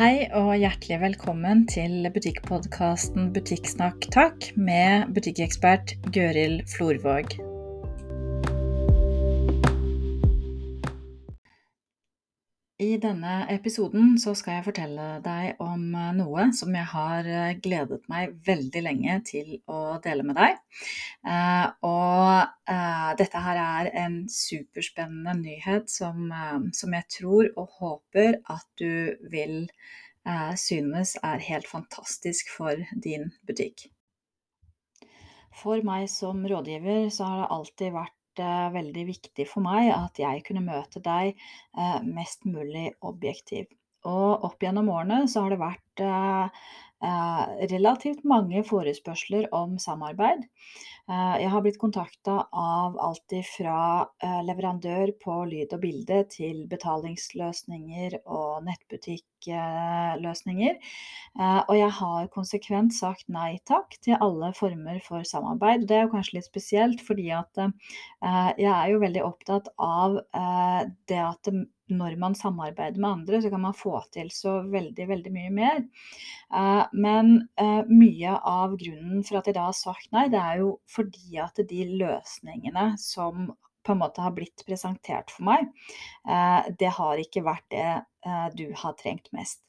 Hei og hjertelig velkommen til butikkpodkasten Butikksnakk takk med butikkekspert Gøril Florvåg. Denne episoden så skal jeg fortelle deg om eh, noe som jeg har eh, gledet meg veldig lenge til å dele med deg. Eh, og dette her er en superspennende nyhet som, som jeg tror og håper at du vil synes er helt fantastisk for din butikk. For meg som rådgiver så har det alltid vært det veldig viktig for meg at jeg kunne møte deg eh, mest mulig objektiv. Og opp gjennom årene så har det vært eh, eh, relativt mange forespørsler om samarbeid. Jeg har blitt kontakta av alt fra leverandør på lyd og bilde til betalingsløsninger og nettbutikkløsninger. Og jeg har konsekvent sagt nei takk til alle former for samarbeid. Det er jo kanskje litt spesielt, fordi at jeg er jo veldig opptatt av det at når man samarbeider med andre, så kan man få til så veldig, veldig mye mer. Eh, men eh, mye av grunnen for at jeg da har sagt nei, det er jo fordi at de løsningene som på en måte har blitt presentert for meg, eh, det har ikke vært det du har trengt mest.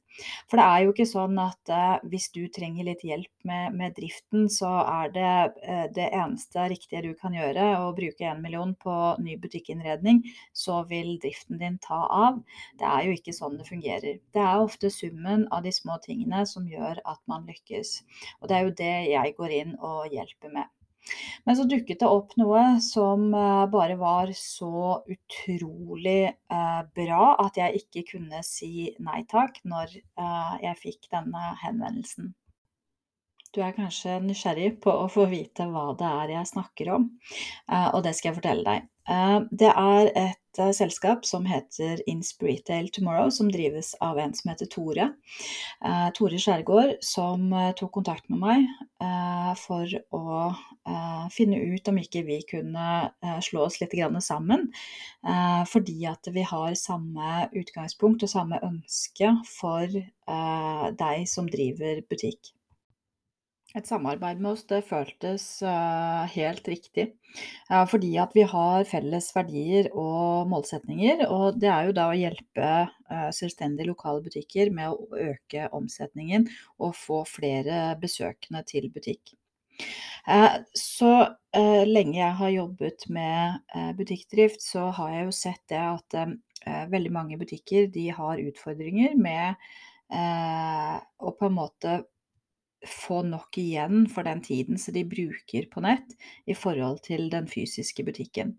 For det er jo ikke sånn at eh, hvis du trenger litt hjelp med, med driften, så er det eh, det eneste riktige du kan gjøre å bruke en million på ny butikkinnredning, så vil driften din ta av. Det er jo ikke sånn det fungerer. Det er ofte summen av de små tingene som gjør at man lykkes. Og det er jo det jeg går inn og hjelper med. Men så dukket det opp noe som eh, bare var så utrolig eh, bra at jeg ikke kunne si nei takk når eh, jeg fikk denne henvendelsen. Du er kanskje nysgjerrig på å få vite hva det er jeg snakker om, og det skal jeg fortelle deg. Eh, det er et eh, selskap som heter Inspiritail Tomorrow, som drives av en som heter Tore. Eh, Tore Skjærgård, som tok kontakt med meg for å finne ut om ikke vi kunne slå oss litt sammen. Fordi at vi har samme utgangspunkt og samme ønske for deg som driver butikk. Et samarbeid med oss det føltes uh, helt riktig. Uh, fordi at vi har felles verdier og målsetninger. Og det er jo da å hjelpe uh, selvstendige lokale butikker med å øke omsetningen og få flere besøkende til butikk. Så lenge jeg har jobbet med butikkdrift, så har jeg jo sett det at veldig mange butikker de har utfordringer med å på en måte få nok igjen for den tiden som de bruker på nett i forhold til den fysiske butikken.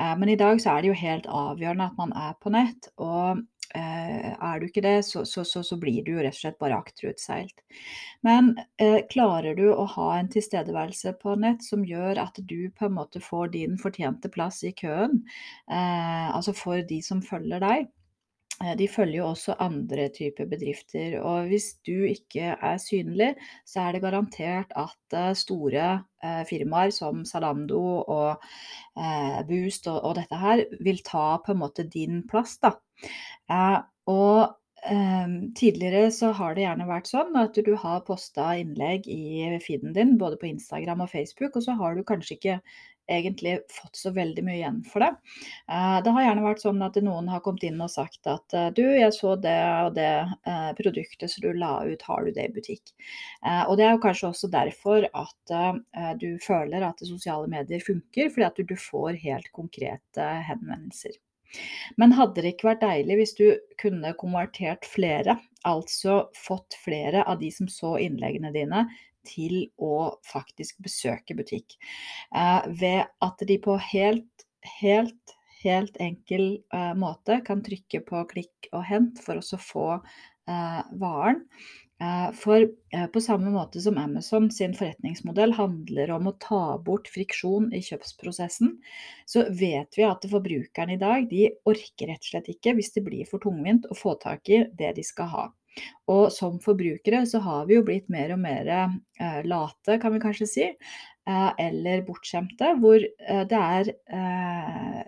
Eh, men i dag så er det jo helt avgjørende at man er på nett, og eh, er du ikke det, så, så, så, så blir du jo rett og slett bare akterutseilt. Men eh, klarer du å ha en tilstedeværelse på nett som gjør at du på en måte får din fortjente plass i køen, eh, altså for de som følger deg, Eh, de følger jo også andre typer bedrifter, og hvis du ikke er synlig, så er det garantert at eh, store eh, firmaer som Zalando og Boost og, og, dette her vil ta på en måte din plass, da. og tidligere så har det gjerne vært sånn at du har posta innlegg i feeden din, både på Instagram og Facebook, og så har du kanskje ikke egentlig fått så veldig mye igjen for det. Eh, det har gjerne vært sånn at noen har kommet inn og sagt at eh, du, jeg så det og det eh, produktet som du la ut, har du det i butikk? Og det er jo kanskje også derfor at du føler at sosiale medier funker, fordi at du får helt konkrete henvendelser. Men hadde det ikke vært deilig hvis du kunne konvertert flere, altså fått flere av de som så innleggene dine, til å faktisk besøke butikk. Eh, ved at de på helt, helt, helt enkel eh, måte kan trykke på klikk og hent for å få eh, varen. For på samme måte som Amazon sin forretningsmodell handler om å ta bort friksjon i kjøpsprosessen, så vet vi at forbrukerne i dag de orker rett og slett ikke, hvis det blir for tungvint, å få tak i det de skal ha. Og som forbrukere så har vi jo blitt mer og mer eh, late, kan vi kanskje si, eh, eller bortskjemte, hvor eh, det er eh,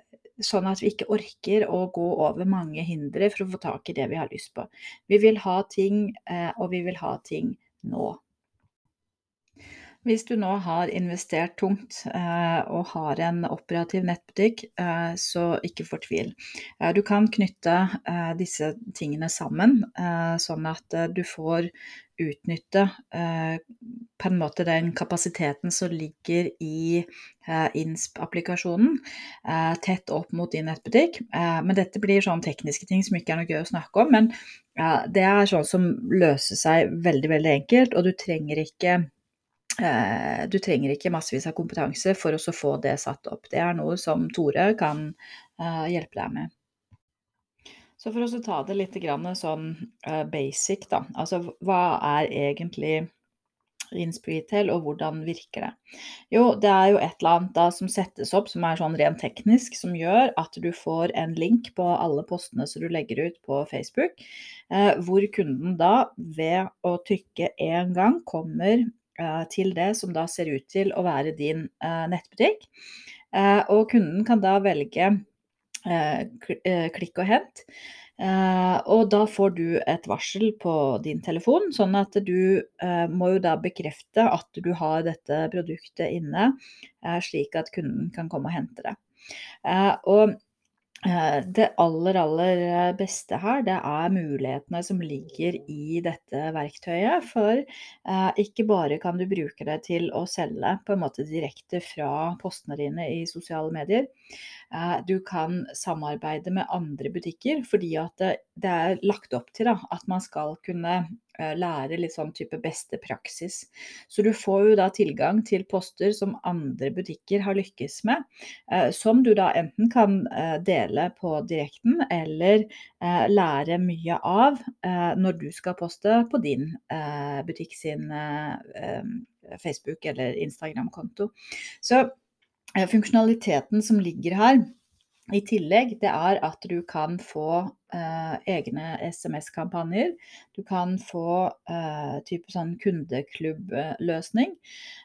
sånn at vi ikke orker å gå over mange hindre for å få tak i det vi har lyst på. Vi vil ha ting, eh, og vi vil ha ting nå. Hvis du nå har investert tungt eh, og har en operativ nettbutikk, eh, så ikke fortvil. Eh, du kan knytte disse tingene sammen, sånn at du får utnytte på en måte den kapasiteten som ligger i INSP-applikasjonen, tett opp mot din nettbutikk. men dette blir sånn tekniske ting som ikke er noe gøy å snakke om, men det er sånn som løser seg veldig, veldig enkelt, og du trenger ikke du trenger ikke massevis av kompetanse for å få det satt opp. Det er noe som Tore kan eh, hjelpe deg med. Så for å ta det litt sånn eh, basic, da. Altså hva er egentlig InSpreetel, og hvordan virker det? Jo, det er jo et eller annet da som settes opp som er sånn rent teknisk, som gjør at du får en link på alle postene som du legger ut på Facebook, hvor kunden da ved å trykke én gang kommer Eh, til det som da ser ut til å være din eh, nettbutikk. Eh, og kunden kan da velge klikk og hent. og da får du et varsel på din telefon, sånn at du må jo da bekrefte at du har dette produktet inne, slik at kunden kan komme og hente det. og Eh, det aller, aller eh, beste her, det er mulighetene som ligger i dette verktøyet. For eh, ikke bare kan du bruke det til å selge på en måte direkte fra postene dine i sosiale medier. Eh, du kan samarbeide med andre butikker, fordi at det, det er lagt opp til da, at man skal kunne lære litt sånn type beste praksis. Så du får jo da tilgang til poster som andre butikker har lykkes med, eh, som du da enten kan eh, dele på direkten eller lære mye av når du skal poste på din butikk sin Facebook- eller Instagram-konto. Så funksjonaliteten som ligger her, i tillegg, det er at du kan få eh, egne SMS-kampanjer. Du kan få eh, type sånn kundeklubbløsning.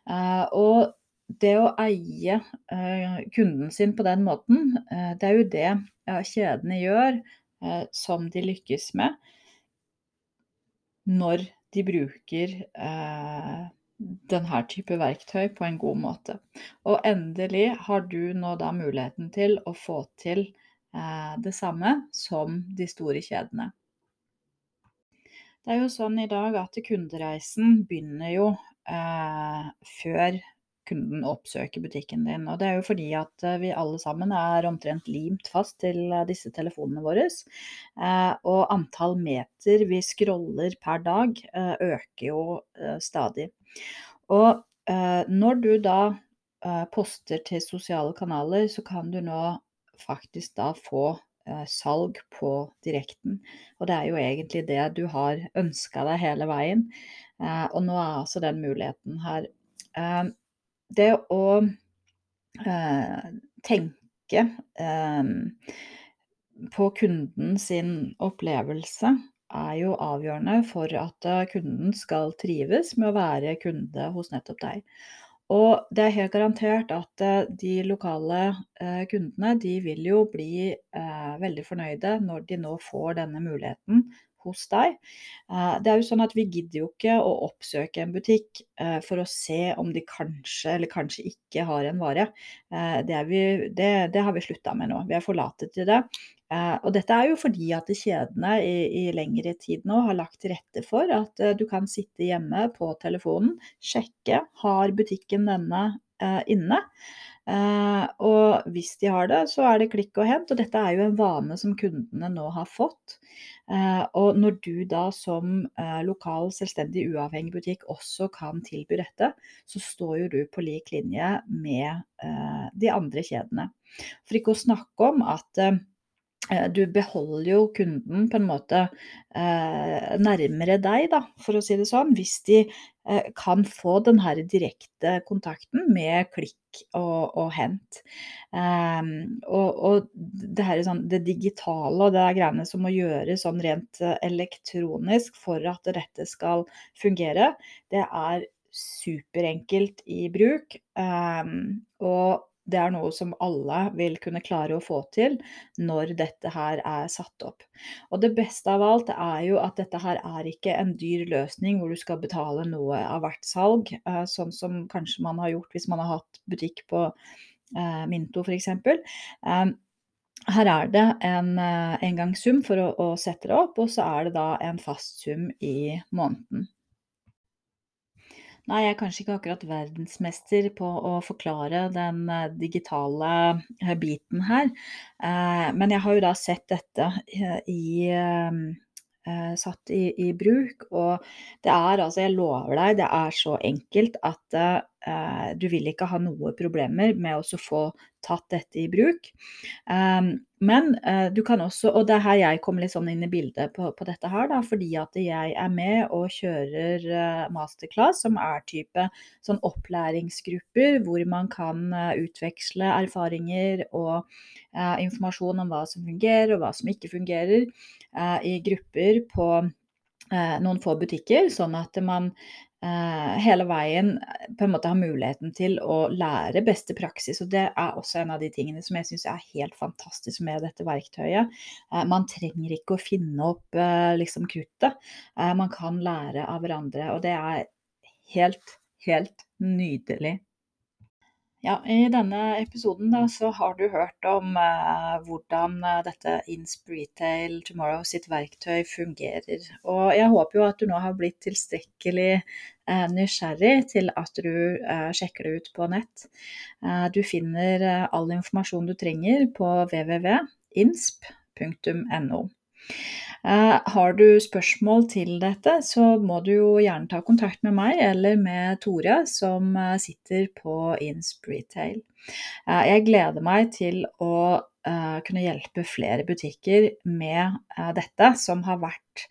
Eh, og det å eie eh, kunden sin på den måten, eh, det er jo det kjedene gjør eh, som de lykkes med når de bruker eh, denne type verktøy på en god måte. Og endelig har du nå da muligheten til å få til eh, det samme som de store kjedene. Det er jo sånn i dag at kundereisen begynner jo eh, før kunden oppsøker butikken din. Og det er jo fordi at eh, vi alle sammen er omtrent limt fast til eh, disse telefonene våre. Eh, og antall meter vi scroller per dag øker jo stadig. Og når du da poster til sosiale kanaler, så kan du nå faktisk da få salg på direkten. Og det er jo egentlig det du har ønska deg hele veien. Og nå er altså den muligheten her. Eh, det å eh, tenke på kunden sin opplevelse er jo avgjørende for at eh, kunden skal trives med å være kunde hos nettopp deg. Og det er helt garantert at eh, de lokale eh, kundene de vil jo bli veldig fornøyde når de nå får denne muligheten hos deg. Eh, det er jo sånn at Vi gidder jo ikke å oppsøke en butikk eh, for å se om de kanskje eller kanskje ikke har en vare. Eh, det, vi, det, det har vi slutta med nå. Vi har forlatet til det. Og dette er jo fordi at kjedene i, i, lengre tid nå har lagt til rette for at du kan sitte hjemme på telefonen, sjekke har butikken denne inne. Eh, og hvis de har det, så er det klikk og hent. Og dette er jo en vane som kundene nå har fått. Eh, og når du da som eh, lokal, selvstendig, uavhengig butikk også kan tilby dette, så står jo du på lik linje med de andre kjedene. For ikke å snakke om at Eh, du beholder jo kunden på en måte eh, nærmere deg, da, for å si det sånn, hvis de eh, kan få den her direkte kontakten med klikk og, og hent. Eh, og, og, det her sånn, det digitale og det er greiene som må gjøres sånn rent elektronisk for at dette skal fungere, det er superenkelt i bruk. Um, og det er noe som alle vil kunne klare å få til når dette her er satt opp. Og det beste av alt er jo at dette her er ikke en dyr løsning hvor du skal betale noe av hvert salg, eh, sånn som kanskje man har gjort hvis man har hatt butikk på eh, Minto f.eks. Um, her er det en engangssum for å, å sette det opp, og så er det da en fast sum i måneden. Nei, jeg er kanskje ikke akkurat verdensmester på å forklare den eh, digitale eh, biten her. Eh, men jeg har jo da sett dette i satt i, i, bruk. Og det er altså, jeg lover deg, det er så enkelt at uh, du vil ikke ha noe problemer med å få tatt dette i bruk. Um, men uh, du kan også, og det er her jeg kommer litt sånn inn i bildet på, på dette her, da, fordi at jeg er med og kjører uh, masterclass, som er type sånn opplæringsgrupper hvor man kan uh, utveksle erfaringer og informasjon om hva som fungerer og hva som ikke fungerer, i grupper på noen få butikker, sånn at man eh, hele veien eh, på en måte har muligheten til å lære beste praksis. Og det er også en av de tingene som jeg syns er helt fantastisk med dette verktøyet. Eh, man trenger ikke å finne opp eh, liksom kruttet. Eh, man kan lære av hverandre. Og det er helt, helt nydelig. Ja, I denne episoden da, så har du hørt om eh, hvordan eh, dette Insp Retail Tomorrow sitt verktøy fungerer. Og jeg håper jo at du nå har blitt tilstrekkelig eh, nysgjerrig til at du eh, sjekker det ut på nett. Eh, du finner eh, all informasjon du trenger på www.insp.no. Eh, har du spørsmål til dette, så må du jo gjerne ta kontakt med meg eller med Tore, som eh, sitter på Inspretail. Eh, jeg gleder meg til å kunne hjelpe flere butikker med dette, som har vært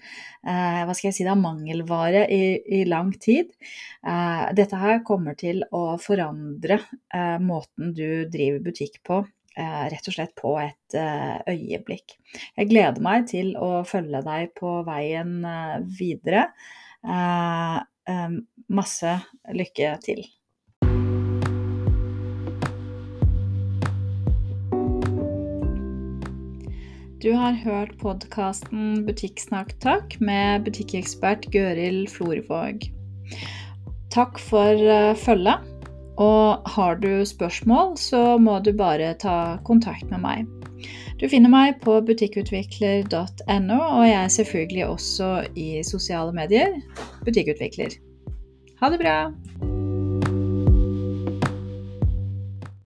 hva skal jeg si da, mangelvare i, i lang tid. Dette her kommer til å forandre måten du driver butikk på rett og slett på et eh, øyeblikk. Jeg gleder meg til å følge deg på veien eh, videre. Masse lykke til. Du har hørt podkasten Butikksnakk takk med butikkekspert Gøril Florvåg. Takk for følget. Og har du spørsmål, så må du bare ta kontakt med meg. Du finner meg på butikkutvikler.no, og jeg er selvfølgelig også i sosiale medier butikkutvikler. Ha det bra!